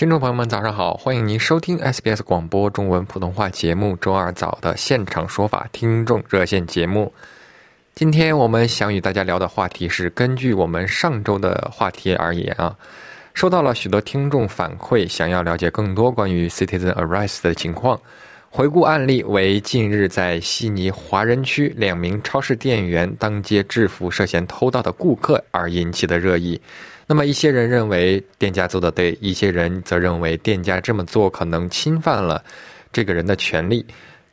听众朋友们，早上好！欢迎您收听 SBS 广播中文普通话节目周二早的现场说法听众热线节目。今天我们想与大家聊的话题是，根据我们上周的话题而言啊，收到了许多听众反馈，想要了解更多关于 Citizen Arrest 的情况。回顾案例为近日在悉尼华人区两名超市店员当街制服涉嫌偷盗的顾客而引起的热议。那么，一些人认为店家做的对，一些人则认为店家这么做可能侵犯了这个人的权利。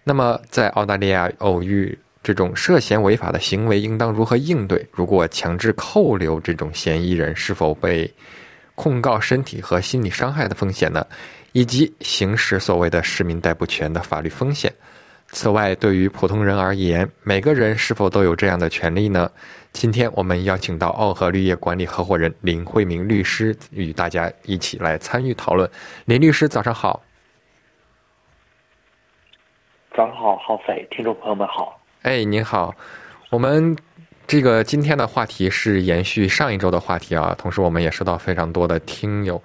那么，在澳大利亚偶遇这种涉嫌违法的行为，应当如何应对？如果强制扣留这种嫌疑人，是否被控告身体和心理伤害的风险呢？以及行使所谓的市民逮捕权的法律风险？此外，对于普通人而言，每个人是否都有这样的权利呢？今天我们邀请到奥和绿业管理合伙人林慧明律师与大家一起来参与讨论。林律师，早上好。早上好，浩飞，听众朋友们好。哎，您好。我们这个今天的话题是延续上一周的话题啊，同时我们也收到非常多的听友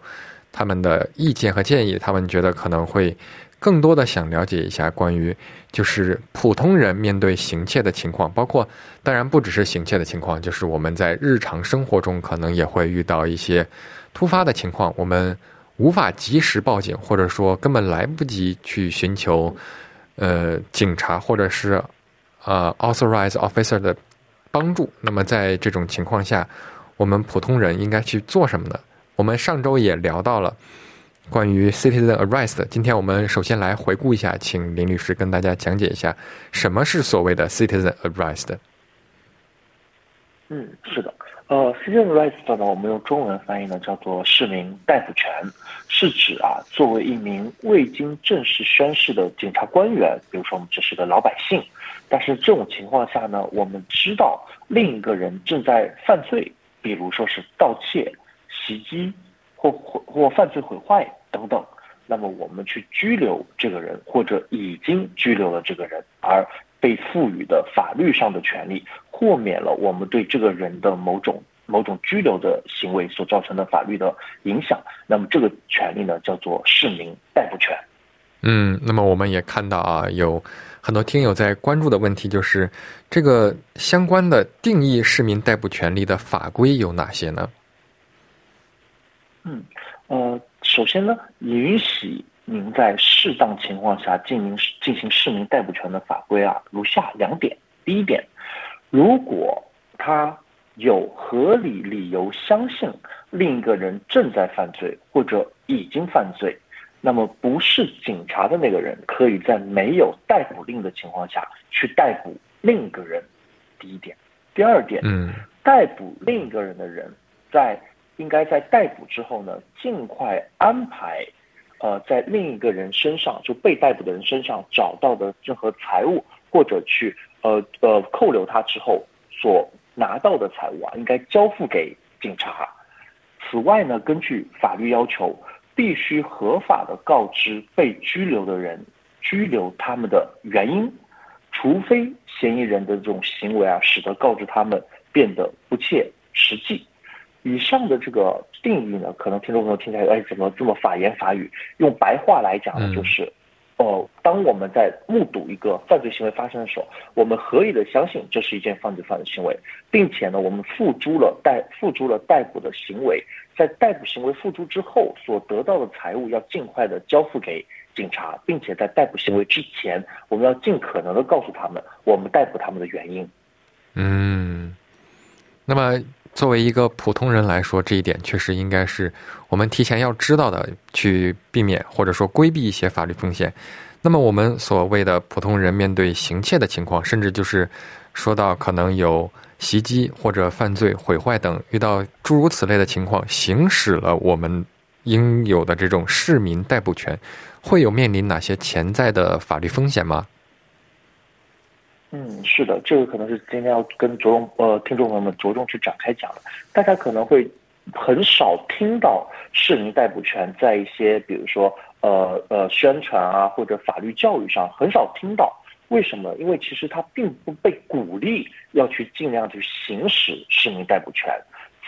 他们的意见和建议，他们觉得可能会。更多的想了解一下关于就是普通人面对行窃的情况，包括当然不只是行窃的情况，就是我们在日常生活中可能也会遇到一些突发的情况，我们无法及时报警，或者说根本来不及去寻求呃警察或者是呃 authorized officer 的帮助。那么在这种情况下，我们普通人应该去做什么呢？我们上周也聊到了。关于 citizen arrest，今天我们首先来回顾一下，请林律师跟大家讲解一下什么是所谓的 citizen arrest。嗯，是的，呃，citizen arrest 呢，我们用中文翻译呢叫做市民逮捕权，是指啊，作为一名未经正式宣誓的警察官员，比如说我们只是个老百姓，但是这种情况下呢，我们知道另一个人正在犯罪，比如说是盗窃、袭击或或或犯罪毁坏。等等，那么我们去拘留这个人，或者已经拘留了这个人，而被赋予的法律上的权利，豁免了我们对这个人的某种某种拘留的行为所造成的法律的影响，那么这个权利呢，叫做市民逮捕权。嗯，那么我们也看到啊，有很多听友在关注的问题就是，这个相关的定义市民逮捕权利的法规有哪些呢？嗯，呃。首先呢，允许您在适当情况下进行进行市民逮捕权的法规啊，如下两点。第一点，如果他有合理理由相信另一个人正在犯罪或者已经犯罪，那么不是警察的那个人可以在没有逮捕令的情况下去逮捕另一个人。第一点，第二点，嗯，逮捕另一个人的人在。应该在逮捕之后呢，尽快安排，呃，在另一个人身上，就被逮捕的人身上找到的任何财物，或者去呃呃扣留他之后所拿到的财物啊，应该交付给警察。此外呢，根据法律要求，必须合法的告知被拘留的人拘留他们的原因，除非嫌疑人的这种行为啊，使得告知他们变得不切实际。以上的这个定义呢，可能听众朋友听起来，哎，怎么这么法言法语？用白话来讲呢，就是，哦，当我们在目睹一个犯罪行为发生的时候，我们合理的相信这是一件犯罪犯罪行为，并且呢，我们付诸了逮付诸了逮捕的行为，在逮捕行为付诸之后所得到的财物要尽快的交付给警察，并且在逮捕行为之前，我们要尽可能的告诉他们我们逮捕他们的原因。嗯。那么，作为一个普通人来说，这一点确实应该是我们提前要知道的，去避免或者说规避一些法律风险。那么，我们所谓的普通人面对行窃的情况，甚至就是说到可能有袭击或者犯罪、毁坏等，遇到诸如此类的情况，行使了我们应有的这种市民逮捕权，会有面临哪些潜在的法律风险吗？嗯，是的，这个可能是今天要跟着重呃听众朋友们着重去展开讲的。大家可能会很少听到市民逮捕权在一些比如说呃呃宣传啊或者法律教育上很少听到。为什么？因为其实它并不被鼓励要去尽量去行使市民逮捕权。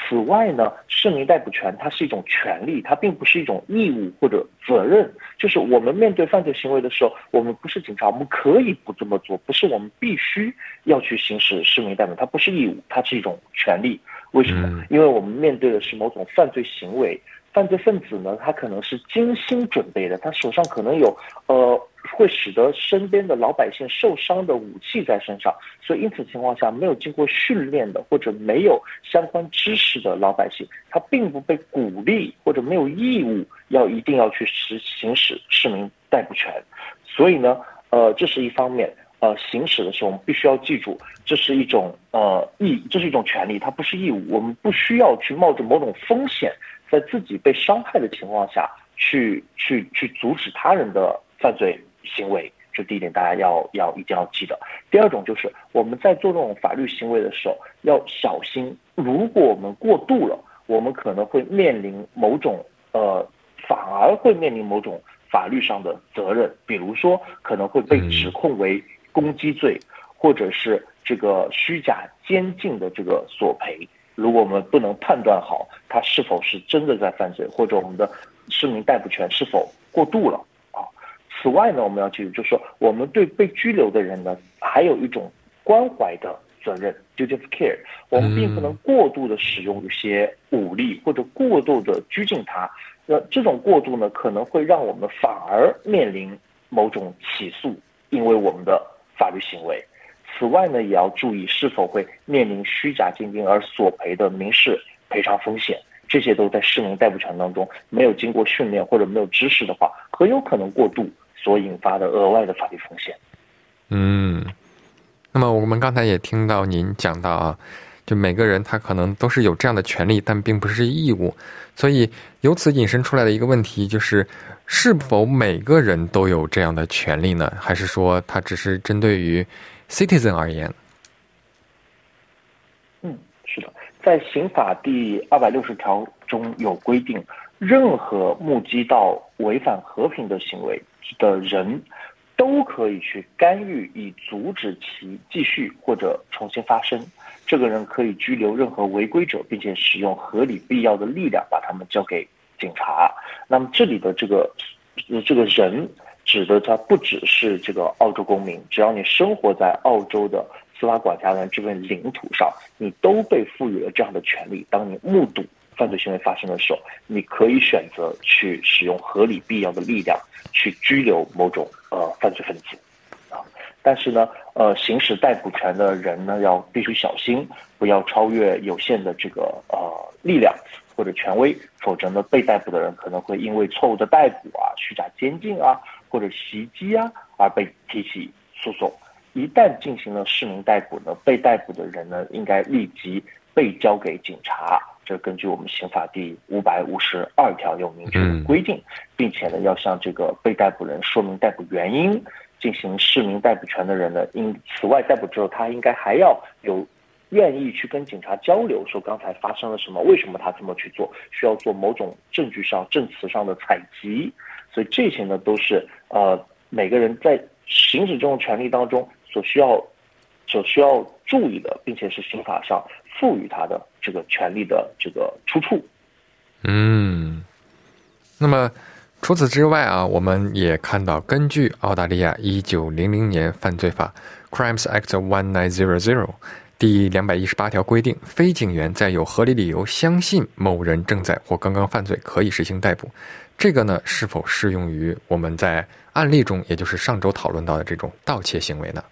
此外呢，市民逮捕权它是一种权利，它并不是一种义务或者责任。就是我们面对犯罪行为的时候，我们不是警察，我们可以不这么做，不是我们必须要去行使市民逮捕，它不是义务，它是一种权利。为什么？因为我们面对的是某种犯罪行为。犯罪分子呢，他可能是精心准备的，他手上可能有呃会使得身边的老百姓受伤的武器在身上，所以因此情况下，没有经过训练的或者没有相关知识的老百姓，他并不被鼓励或者没有义务要一定要去实行使市民逮捕权，所以呢，呃，这是一方面，呃，行使的时候我们必须要记住，这是一种呃义，这是一种权利，它不是义务，我们不需要去冒着某种风险。在自己被伤害的情况下去去去阻止他人的犯罪行为，这第一点大家要要一定要记得。第二种就是我们在做这种法律行为的时候要小心，如果我们过度了，我们可能会面临某种呃，反而会面临某种法律上的责任，比如说可能会被指控为攻击罪，或者是这个虚假监禁的这个索赔。如果我们不能判断好他是否是真的在犯罪，或者我们的市民逮捕权是否过度了啊？此外呢，我们要记住，就是说我们对被拘留的人呢，还有一种关怀的责任 （duty of care）。我们并不能过度的使用一些武力，或者过度的拘禁他。那这种过度呢，可能会让我们反而面临某种起诉，因为我们的法律行为。此外呢，也要注意是否会面临虚假禁令而索赔的民事赔偿风险。这些都在市民逮捕权当中没有经过训练或者没有知识的话，很有可能过度所引发的额外的法律风险。嗯，那么我们刚才也听到您讲到啊，就每个人他可能都是有这样的权利，但并不是义务。所以由此引申出来的一个问题就是，是否每个人都有这样的权利呢？还是说它只是针对于？citizen 而言，嗯，是的，在刑法第二百六十条中有规定，任何目击到违反和平的行为的人，都可以去干预以阻止其继续或者重新发生。这个人可以拘留任何违规者，并且使用合理必要的力量把他们交给警察。那么这里的这个这个人。指的他不只是这个澳洲公民，只要你生活在澳洲的司法管辖权这片领土上，你都被赋予了这样的权利。当你目睹犯罪行为发生的时候，你可以选择去使用合理必要的力量去拘留某种呃犯罪分子啊。但是呢，呃，行使逮捕权的人呢，要必须小心，不要超越有限的这个呃力量或者权威，否则呢，被逮捕的人可能会因为错误的逮捕啊、虚假监禁啊。或者袭击啊，而被提起诉讼。一旦进行了市民逮捕呢，被逮捕的人呢，应该立即被交给警察。这根据我们刑法第五百五十二条有明确的规定，并且呢，要向这个被逮捕人说明逮捕原因。进行市民逮捕权的人呢，因此外逮捕之后，他应该还要有愿意去跟警察交流，说刚才发生了什么，为什么他这么去做，需要做某种证据上、证词上的采集。所以这些呢，都是呃每个人在行使这种权利当中所需要、所需要注意的，并且是刑法上赋予他的这个权利的这个出处。嗯，那么除此之外啊，我们也看到，根据澳大利亚一九零零年犯罪法 （Crimes Act One Nine Zero Zero） 第两百一十八条规定，非警员在有合理理由相信某人正在或刚刚犯罪，可以实行逮捕。这个呢，是否适用于我们在案例中，也就是上周讨论到的这种盗窃行为呢？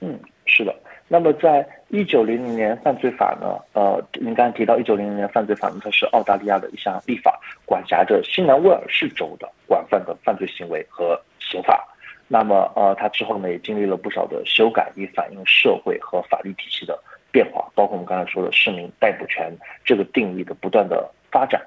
嗯，是的，那么在一九零零年犯罪法呢，呃，您刚才提到一九零零年犯罪法呢，它是澳大利亚的一项立法，管辖着新南威尔士州的广泛的犯罪行为和刑法。那么，呃，它之后呢也经历了不少的修改，以反映社会和法律体系的变化，包括我们刚才说的市民逮捕权这个定义的不断的发展。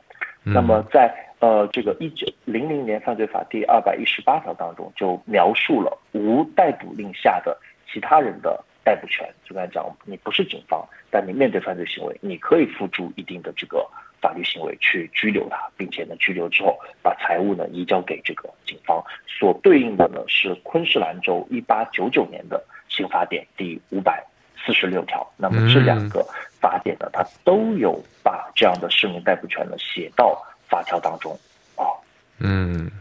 那么，在呃这个一九零零年犯罪法第二百一十八条当中，就描述了无逮捕令下的其他人的。逮捕权，就刚才讲，你不是警方，但你面对犯罪行为，你可以付诸一定的这个法律行为去拘留他，并且呢，拘留之后把财物呢移交给这个警方。所对应的呢是昆士兰州一八九九年的刑法典第五百四十六条。那么这两个法典呢，它都有把这样的市民逮捕权呢写到法条当中啊，嗯，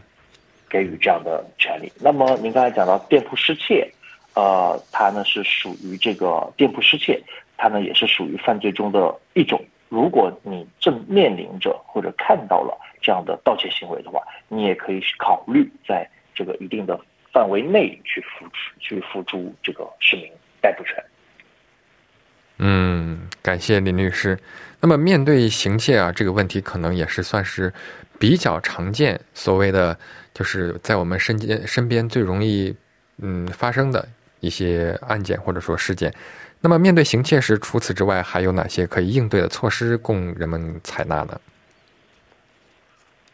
给予这样的权利。那么您刚才讲到店铺失窃。呃，它呢是属于这个店铺失窃，它呢也是属于犯罪中的一种。如果你正面临着或者看到了这样的盗窃行为的话，你也可以考虑在这个一定的范围内去付出、去付诸这个市民逮捕权。嗯，感谢林律师。那么面对行窃啊这个问题，可能也是算是比较常见，所谓的就是在我们身边身边最容易嗯发生的。一些案件或者说事件，那么面对行窃时，除此之外还有哪些可以应对的措施供人们采纳呢？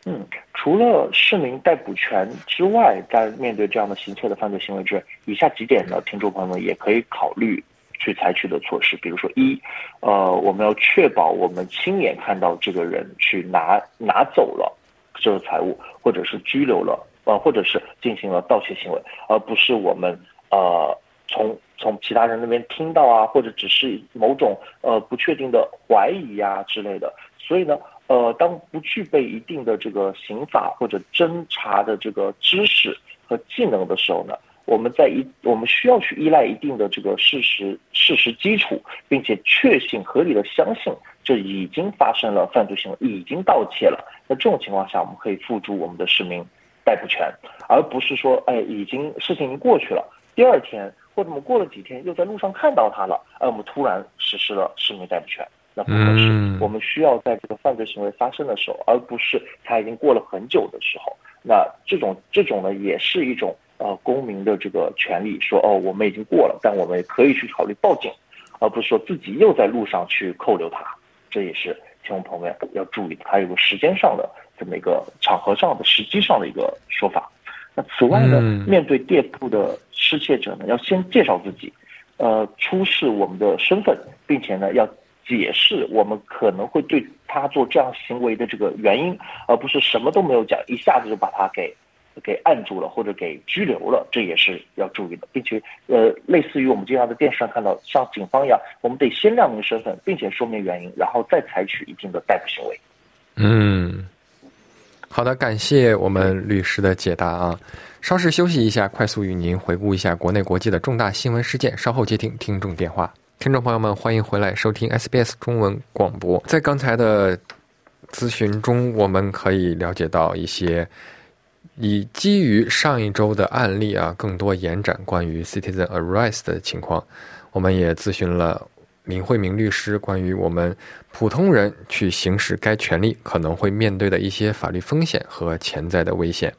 嗯，除了市民逮捕权之外，在面对这样的行窃的犯罪行为之，以下几点呢，听众朋友们也可以考虑去采取的措施，比如说一，呃，我们要确保我们亲眼看到这个人去拿拿走了这个财物，或者是拘留了，呃，或者是进行了盗窃行为，而不是我们。呃，从从其他人那边听到啊，或者只是某种呃不确定的怀疑啊之类的，所以呢，呃，当不具备一定的这个刑法或者侦查的这个知识和技能的时候呢，我们在一我们需要去依赖一定的这个事实事实基础，并且确信合理的相信这已经发生了犯罪行为，已经盗窃了。那这种情况下，我们可以付诸我们的市民逮捕权，而不是说，哎，已经事情已经过去了。第二天或者我们过了几天又在路上看到他了，而我们突然实施了市民逮捕权，那不合适。我们需要在这个犯罪行为发生的时候，而不是他已经过了很久的时候。那这种这种呢，也是一种呃公民的这个权利，说哦，我们已经过了，但我们也可以去考虑报警，而不是说自己又在路上去扣留他。这也是听众朋友们要注意的，还有个时间上的这么一个场合上的时机上的一个说法。那此外呢，面对店铺的。失窃者呢，要先介绍自己，呃，出示我们的身份，并且呢，要解释我们可能会对他做这样行为的这个原因，而不是什么都没有讲，一下子就把他给给按住了或者给拘留了，这也是要注意的，并且呃，类似于我们经常在电视上看到，像警方一样，我们得先亮明身份，并且说明原因，然后再采取一定的逮捕行为。嗯，好的，感谢我们律师的解答啊。稍事休息一下，快速与您回顾一下国内国际的重大新闻事件。稍后接听听众电话。听众朋友们，欢迎回来收听 SBS 中文广播。在刚才的咨询中，我们可以了解到一些以基于上一周的案例啊，更多延展关于 citizen arrest 的情况。我们也咨询了林慧明律师关于我们普通人去行使该权利可能会面对的一些法律风险和潜在的危险。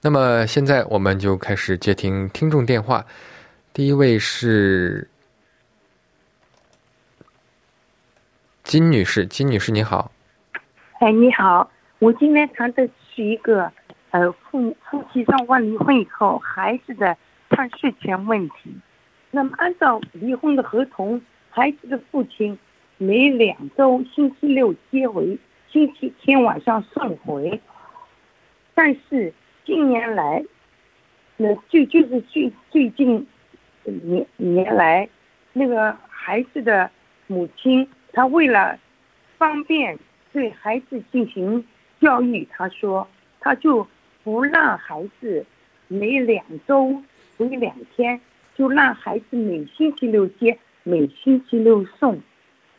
那么现在我们就开始接听听众电话。第一位是金女士，金女士你好。哎，你好，我今天谈的是一个呃夫夫妻双方离婚以后孩子的探视权问题。那么按照离婚的合同，孩子的父亲每两周星期六接回，星期天晚上送回，但是。近年来，那就就是最最近年年来，那个孩子的母亲，她为了方便对孩子进行教育，她说，她就不让孩子每两周回两天，就让孩子每星期六接，每星期六送。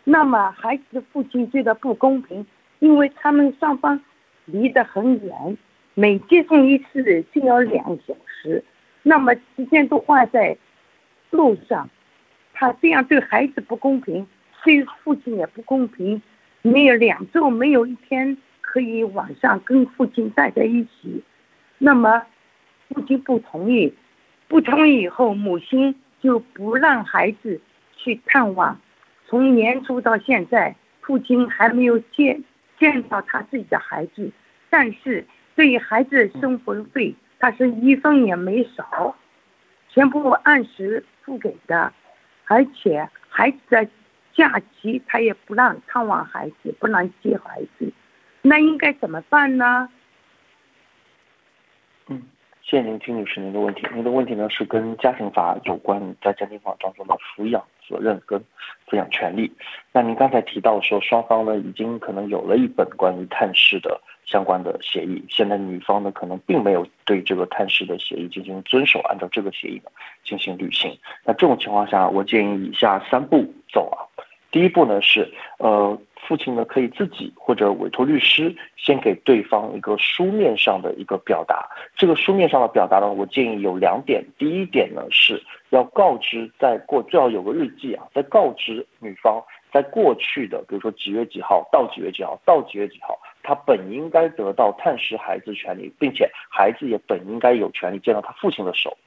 那么孩子的父亲觉得不公平，因为他们双方离得很远。每接送一次就要两小时，那么时间都花在路上，他。他这样对孩子不公平，对父亲也不公平。没有两周，没有一天可以晚上跟父亲待在一起。那么，父亲不同意，不同意以后，母亲就不让孩子去探望。从年初到现在，父亲还没有见见到他自己的孩子，但是对于孩子生活费，他是一分也没少，全部按时付给的，而且孩子的。假期他也不让探望孩子，不让接孩子，那应该怎么办呢？嗯，谢谢您，金女士您的问题。您的问题呢是跟家庭法有关，在家庭法当中的抚养责任跟抚养权利。那您刚才提到说，双方呢已经可能有了一本关于探视的相关的协议，现在女方呢可能并没有对这个探视的协议进行遵守，按照这个协议呢进行履行。那这种情况下，我建议以下三步走啊。第一步呢是，呃，父亲呢可以自己或者委托律师先给对方一个书面上的一个表达。这个书面上的表达呢，我建议有两点。第一点呢是要告知在过最好有个日记啊，在告知女方在过去的，比如说几月几号到几月几号到几月几号，他本应该得到探视孩子权利，并且孩子也本应该有权利见到他父亲的手。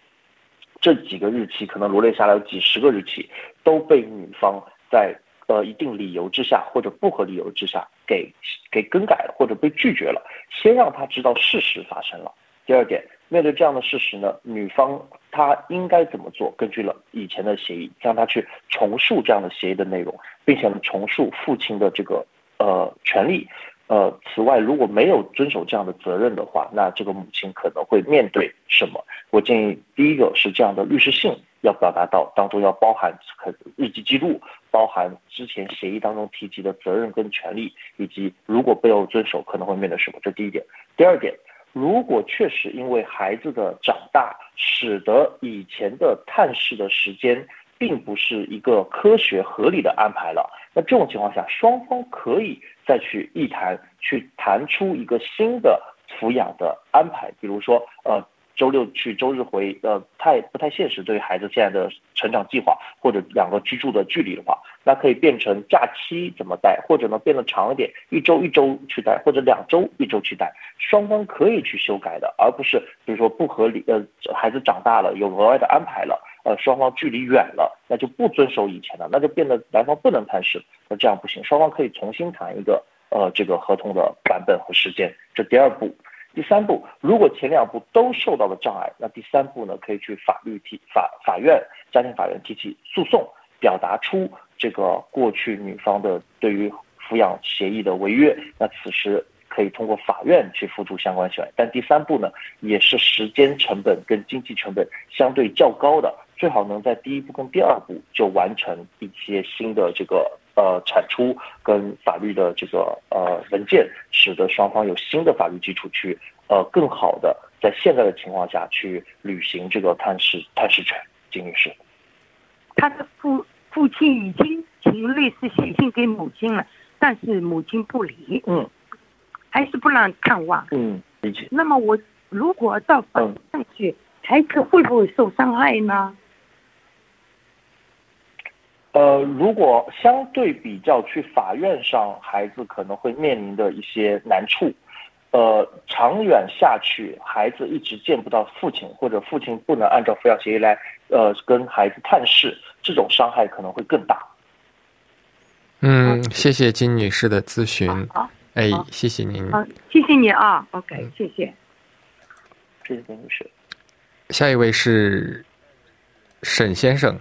这几个日期可能罗列下来有几十个日期，都被女方在。呃，一定理由之下或者不合理由之下，给给更改了或者被拒绝了，先让他知道事实发生了。第二点，面对这样的事实呢，女方她应该怎么做？根据了以前的协议，让她去重述这样的协议的内容，并且重述父亲的这个呃权利。呃，此外，如果没有遵守这样的责任的话，那这个母亲可能会面对什么？我建议第一个是这样的律师信要表达到当中要包含可日记记录，包含之前协议当中提及的责任跟权利，以及如果没有遵守可能会面对什么。这第一点。第二点，如果确实因为孩子的长大，使得以前的探视的时间并不是一个科学合理的安排了。那这种情况下，双方可以再去一谈，去谈出一个新的抚养的安排。比如说，呃，周六去，周日回，呃，太不太现实。对于孩子现在的成长计划或者两个居住的距离的话，那可以变成假期怎么带，或者呢变得长一点，一周一周去带，或者两周一周去带。双方可以去修改的，而不是比如说不合理。呃，孩子长大了，有额外的安排了。呃，双方距离远了，那就不遵守以前的，那就变得男方不能探视，那这样不行。双方可以重新谈一个呃这个合同的版本和时间。这第二步，第三步，如果前两步都受到了障碍，那第三步呢，可以去法律提法法院家庭法院提起诉讼，表达出这个过去女方的对于抚养协议的违约。那此时。可以通过法院去付出相关费用，但第三步呢，也是时间成本跟经济成本相对较高的，最好能在第一步跟第二步就完成一些新的这个呃产出跟法律的这个呃文件，使得双方有新的法律基础去呃更好的在现在的情况下去履行这个探视探视权。金女士，他的父父亲已经请律师写信给母亲了，但是母亲不理。嗯。还是不让看望。嗯，理解。那么我如果到法院去，孩子会不会受伤害呢？呃，如果相对比较去法院上，孩子可能会面临的一些难处。呃，长远下去，孩子一直见不到父亲，或者父亲不能按照抚养协议来，呃，跟孩子探视，这种伤害可能会更大。嗯，谢谢金女士的咨询。好。哎，谢谢您。好，谢谢你啊。OK，谢谢。谢谢金女士。下一位是沈先生。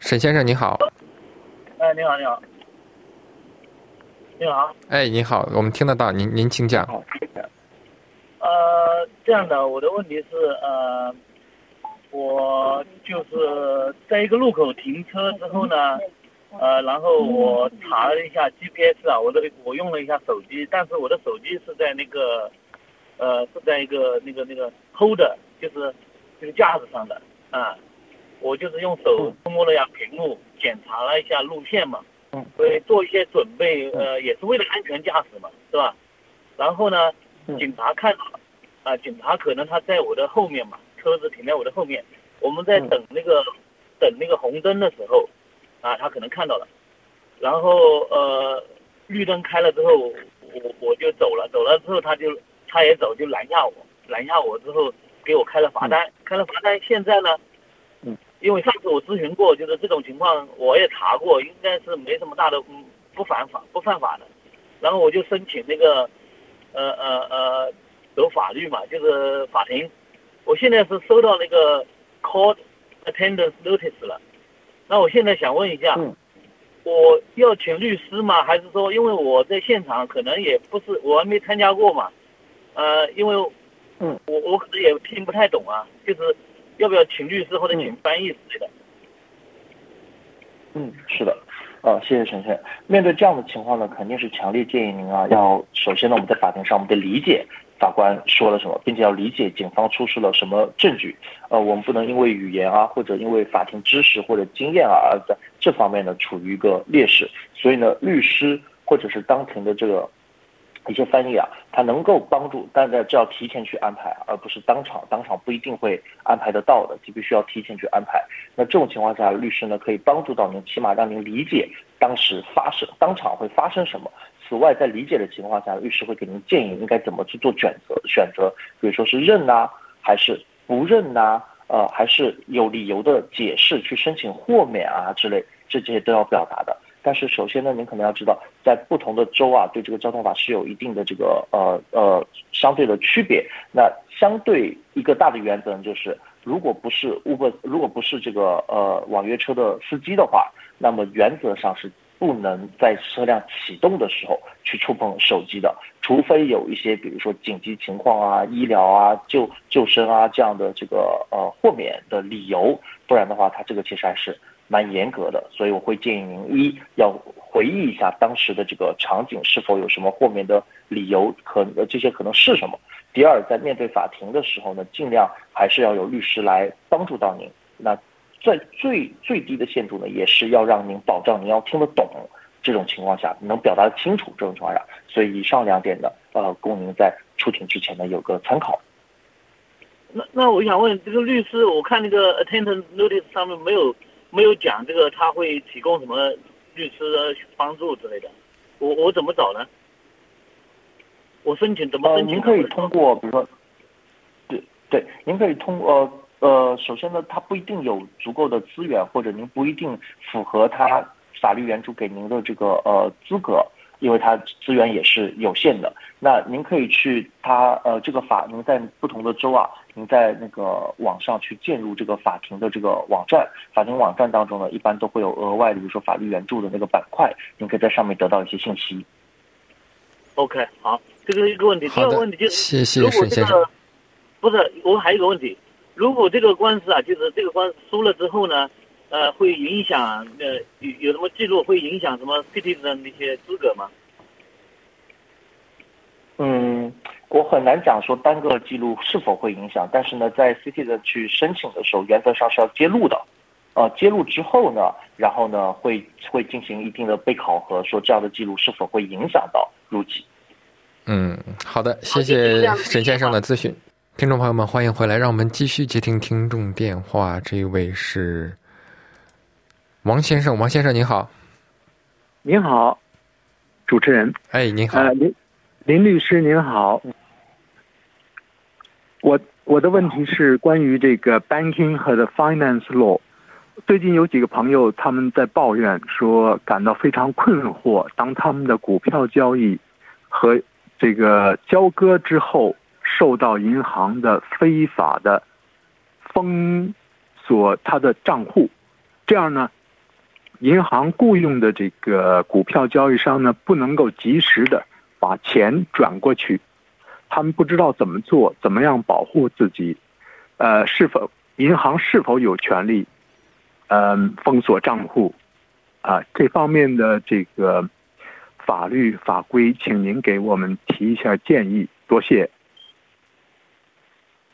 沈先生，你好。哎，你好，你好。你好。哎，你好，我们听得到您，您请讲。呃，这样的，我的问题是，呃，我就是在一个路口停车之后呢。呃，然后我查了一下 GPS 啊，我的我用了一下手机，但是我的手机是在那个，呃，是在一个那个那个 hold，就是这个架子上的啊，我就是用手摸了一下屏幕，检查了一下路线嘛，嗯，会做一些准备，呃，也是为了安全驾驶嘛，是吧？然后呢，警察看到了，啊，警察可能他在我的后面嘛，车子停在我的后面，我们在等那个、等那个红灯的时候，啊，他可能看到了，然后呃绿灯开了之后，我我就走了，走了之后他就他也走，就拦下我，拦下我之后给我开了罚单，开了罚单，现在呢，嗯，因为上次我咨询过，就是这种情况我也查过，应该是没什么大的，嗯，不犯法不犯法的，然后我就申请那个，呃呃呃，走法律嘛，就是法庭，我现在是收到那个 court attendance notice 了，那我现在想问一下，嗯。我要请律师吗？还是说，因为我在现场可能也不是我还没参加过嘛，呃，因为，嗯，我我可能也听不太懂啊，就是要不要请律师或者请嗯翻译之类的？嗯，是的，呃，谢谢陈先生。面对这样的情况呢，肯定是强烈建议您啊，要首先呢，我们在法庭上我们得理解法官说了什么，并且要理解警方出示了什么证据。呃，我们不能因为语言啊，或者因为法庭知识或者经验啊，而在这方面呢处于一个劣势。所以呢，律师或者是当庭的这个一些翻译啊，它能够帮助，但是这要提前去安排，而不是当场，当场不一定会安排得到的，就必须要提前去安排。那这种情况下，律师呢可以帮助到您，起码让您理解当时发生当场会发生什么。此外，在理解的情况下，律师会给您建议应该怎么去做选择，选择，比如说是认呐、还是不认呐、呃，还是有理由的解释去申请豁免啊之类，这这些都要表达的。但是首先呢，您可能要知道，在不同的州啊，对这个交通法是有一定的这个呃呃相对的区别。那相对一个大的原则呢，就是如果不是 Uber，如果不是这个呃网约车的司机的话，那么原则上是不能在车辆启动的时候去触碰手机的，除非有一些比如说紧急情况啊、医疗啊、救救生啊这样的这个呃豁免的理由，不然的话，它这个其实还是蛮严格的。所以我会建议您一要回忆一下当时的这个场景是否有什么豁免的理由，可呃这些可能是什么。第二，在面对法庭的时候呢，尽量还是要有律师来帮助到您。那在最最低的限度呢，也是要让您保障您要听得懂。这种情况下能表达清楚，这种情况下，所以以上两点呢，呃，供您在出庭之前呢有个参考。那那我想问这个律师，我看那个 attendance notice 上面没有没有讲这个他会提供什么律师的帮助之类的，我我怎么找呢？我申请怎么呃，申？您可以通过，比如说，对对，您可以通呃呃，首先呢，他不一定有足够的资源，或者您不一定符合他法律援助给您的这个呃资格，因为它资源也是有限的。那您可以去它呃这个法，您在不同的州啊，您在那个网上去进入这个法庭的这个网站，法庭网站当中呢，一般都会有额外的，比如说法律援助的那个板块，您可以在上面得到一些信息。OK，好，这个是一个问题。第二个问题就，是，谢谢如果这沈先生。个不是，我还有一个问题，如果这个官司啊，就是这个官司输了之后呢，呃，会影响呃有有什么记录会影响什么 citizen 的那些资格吗？嗯，我很难讲说单个记录是否会影响，但是呢，在 CT 的去申请的时候，原则上是要揭露的。呃，揭露之后呢，然后呢，会会进行一定的被考核，说这样的记录是否会影响到入籍。嗯，好的，谢谢沈先生的咨询。听众朋友们，欢迎回来，让我们继续接听听众电话。这位是王先生，王先生您好，您好，主持人，哎，您好，呃，林林律师您好，我我的问题是关于这个 banking 和的 finance law。最近有几个朋友他们在抱怨说，感到非常困惑，当他们的股票交易和这个交割之后，受到银行的非法的封锁他的账户，这样呢，银行雇佣的这个股票交易商呢，不能够及时的把钱转过去，他们不知道怎么做，怎么样保护自己，呃，是否银行是否有权利，呃，封锁账户，啊、这方面的这个法律法规，请您给我们提一下建议，多谢。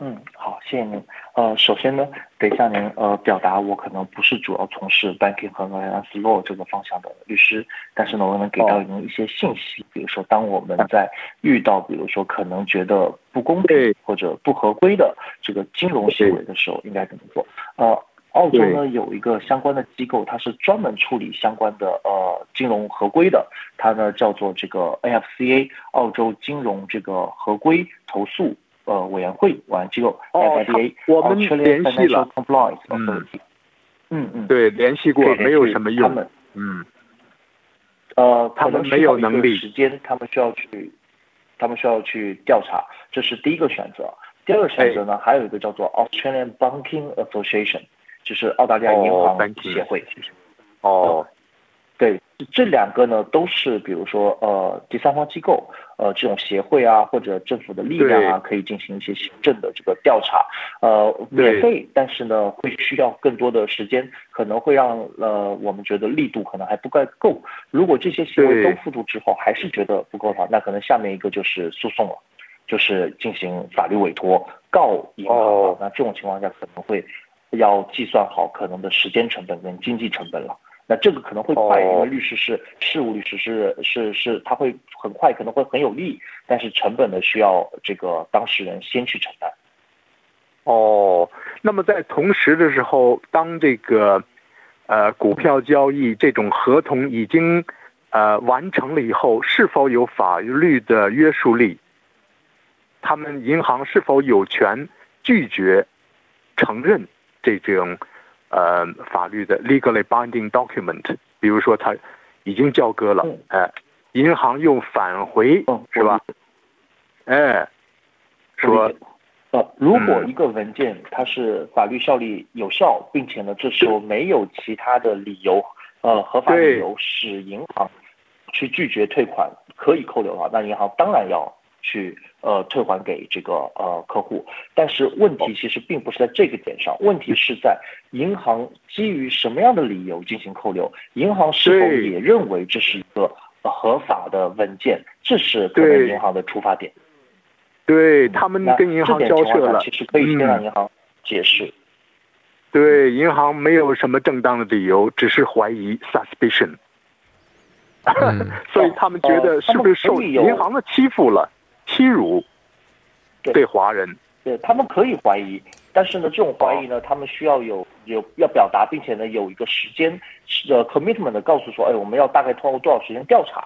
嗯，好，谢谢您。呃，首先呢，得向您呃表达，我可能不是主要从事 banking 和 finance law 这个方向的律师，但是呢，我能给到您一些信息，比如说，当我们在遇到比如说可能觉得不公平或者不合规的这个金融行为的时候，应该怎么做？呃，澳洲呢有一个相关的机构，它是专门处理相关的呃金融合规的，它呢叫做这个 AFCA 澳洲金融这个合规投诉。呃，委员会委员机构，FIDA，我们联系了，嗯，嗯嗯，对，联系过，没有什么用，他们，嗯，呃，他们没有能力，时间，他们需要去，他们需要去调查，这是第一个选择。第二个选择呢，还有一个叫做 Australian Banking Association，就是澳大利亚银行协会，哦。对，这两个呢都是，比如说呃，第三方机构，呃，这种协会啊，或者政府的力量啊，可以进行一些行政的这个调查，呃，免费，但是呢，会需要更多的时间，可能会让呃，我们觉得力度可能还不够够。如果这些行为都付诸之后，还是觉得不够的话，那可能下面一个就是诉讼了，就是进行法律委托告银行。那这种情况下可能会要计算好可能的时间成本跟经济成本了。那这个可能会快，因为律师是事务律师，是是是，他会很快，可能会很有利，但是成本呢需要这个当事人先去承担。哦，那么在同时的时候，当这个呃股票交易这种合同已经呃完成了以后，是否有法律的约束力？他们银行是否有权拒绝承认这种？呃，法律的 legally binding document，比如说他已经交割了，哎，银行又返回，是吧？哎，说，呃，如果一个文件它是法律效力有效，并且呢，这时候没有其他的理由，呃，合法理由使银行去拒绝退款，可以扣留的话，那银行当然要。去呃退还给这个呃客户，但是问题其实并不是在这个点上，问题是在银行基于什么样的理由进行扣留，银行是否也认为这是一个合法的文件，这是可能银行的出发点。对他们跟银行交涉了，其实可以先让银行解释。对，银行没有什么正当的理由，只是怀疑 suspicion，所以他们觉得是不是受银行的欺负了？欺辱，对。华人，对他们可以怀疑，但是呢，这种怀疑呢，他们需要有有要表达，并且呢，有一个时间的 commitment 的告诉说，哎，我们要大概通过多少时间调查。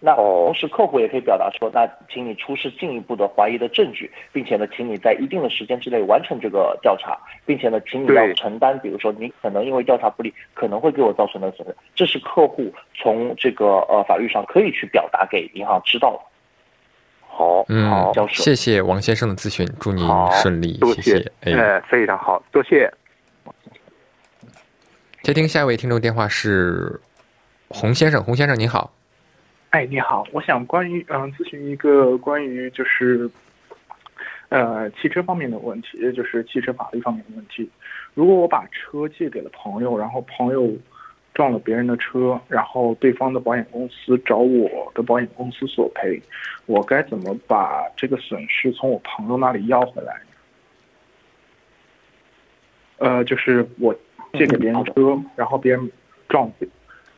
那同时客户也可以表达说，那请你出示进一步的怀疑的证据，并且呢，请你在一定的时间之内完成这个调查，并且呢，请你要承担，比如说你可能因为调查不力，可能会给我造成的损失，这是客户从这个呃法律上可以去表达给银行知道的。好，嗯，谢谢王先生的咨询，祝您顺利，谢谢，哎，非常好，多谢。接听下一位听众电话是洪先生，洪先生您好，哎，你好，我想关于嗯咨询一个关于就是呃汽车方面的问题，就是汽车法律方面的问题。如果我把车借给了朋友，然后朋友。撞了别人的车，然后对方的保险公司找我的保险公司索赔，我该怎么把这个损失从我朋友那里要回来？呃，就是我借给别人车，然后别人撞，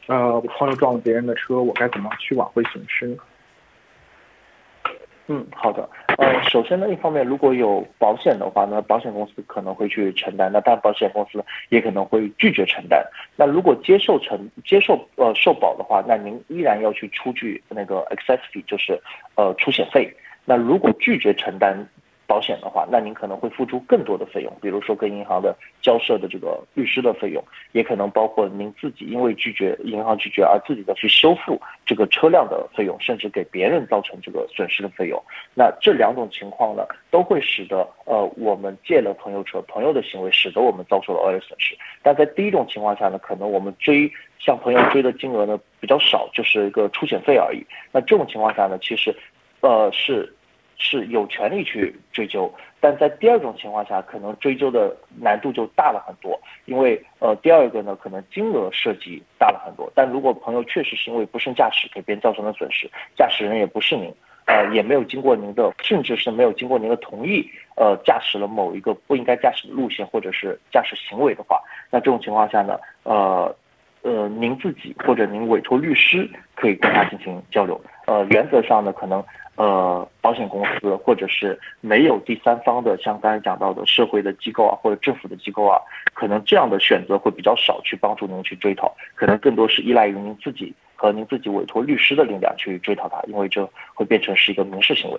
呃，我朋友撞了别人的车，我该怎么去挽回损失？嗯，好的。呃，首先呢，一方面如果有保险的话，那保险公司可能会去承担，那但保险公司也可能会拒绝承担。那如果接受承接受呃受保的话，那您依然要去出具那个 excess fee，就是呃出险费。那如果拒绝承担。保险的话，那您可能会付出更多的费用，比如说跟银行的交涉的这个律师的费用，也可能包括您自己因为拒绝银行拒绝而自己的去修复这个车辆的费用，甚至给别人造成这个损失的费用。那这两种情况呢，都会使得呃我们借了朋友车，朋友的行为使得我们遭受了恶劣损失。但在第一种情况下呢，可能我们追向朋友追的金额呢比较少，就是一个出险费而已。那这种情况下呢，其实呃是。是有权利去追究，但在第二种情况下，可能追究的难度就大了很多，因为呃，第二个呢，可能金额涉及大了很多。但如果朋友确实是因为不慎驾驶给别人造成了损失，驾驶人也不是您，呃，也没有经过您的，甚至是没有经过您的同意，呃，驾驶了某一个不应该驾驶的路线或者是驾驶行为的话，那这种情况下呢，呃，呃，您自己或者您委托律师可以跟他进行交流。呃，原则上呢，可能呃，保险公司或者是没有第三方的，像刚才讲到的社会的机构啊，或者政府的机构啊，可能这样的选择会比较少，去帮助您去追讨，可能更多是依赖于您自己。和您自己委托律师的力量去追讨它，因为这会变成是一个民事行为。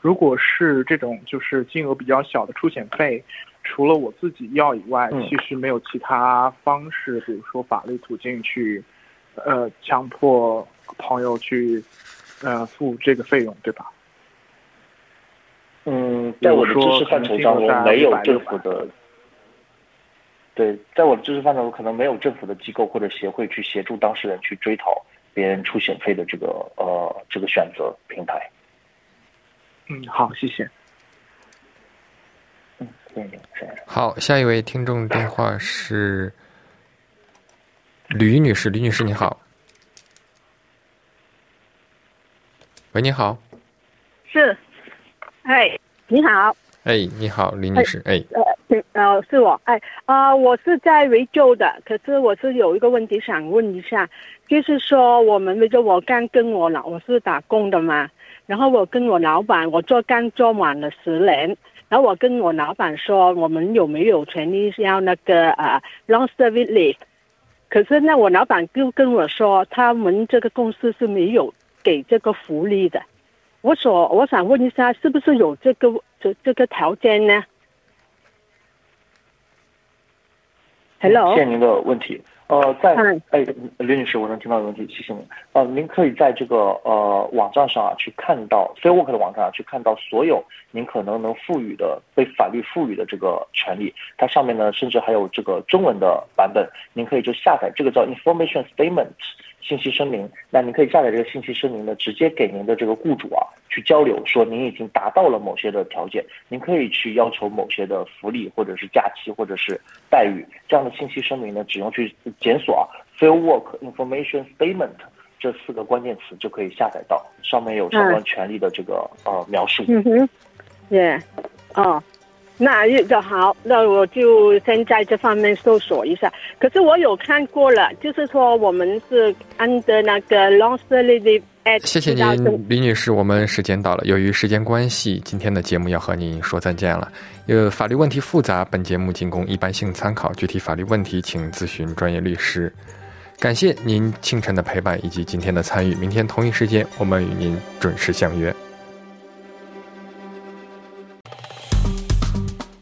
如果是这种就是金额比较小的出险费，除了我自己要以外，其实没有其他方式，比如说法律途径去，呃，强迫朋友去，呃，付这个费用，对吧？嗯，在我的知识范畴当中，没有政府的。对，在我的知识范畴，可能没有政府的机构或者协会去协助当事人去追讨别人出险费的这个呃这个选择平台。嗯，好，谢谢。嗯，谢谢。好，下一位听众电话是吕女士，吕女士你好。喂，你好。是，哎，你好。哎，你好，李女士。哎，呃，呃，是我。哎，啊，我是在维州的，可是我是有一个问题想问一下，就是说我们维州，我刚跟我老，我是打工的嘛，然后我跟我老板，我做刚做满了十年，然后我跟我老板说，我们有没有权利要那个啊 long service leave？可是那我老板就跟我说，他们这个公司是没有给这个福利的。我所我想问一下，是不是有这个这这个条件呢？Hello，谢谢您的问题。呃，在哎，刘女士，我能听到的问题，谢谢您。呃，您可以在这个呃网站上啊去看到 f a i r w o r k 的网站啊去看到所有您可能能赋予的被法律赋予的这个权利。它上面呢，甚至还有这个中文的版本，您可以就下载这个叫 Information Statement。信息声明，那您可以下载这个信息声明呢，直接给您的这个雇主啊去交流，说您已经达到了某些的条件，您可以去要求某些的福利或者是假期或者是待遇。这样的信息声明呢，只用去检索啊 f i e l work Information Statement” 这四个关键词就可以下载到，上面有相关权利的这个呃描述。嗯哼，对，哦。那就好，那我就先在这方面搜索一下。可是我有看过了，就是说我们是按的那个 long service。谢谢您，李女士。我们时间到了，由于时间关系，今天的节目要和您说再见了。呃，法律问题复杂，本节目仅供一般性参考，具体法律问题请咨询专业律师。感谢您清晨的陪伴以及今天的参与。明天同一时间，我们与您准时相约。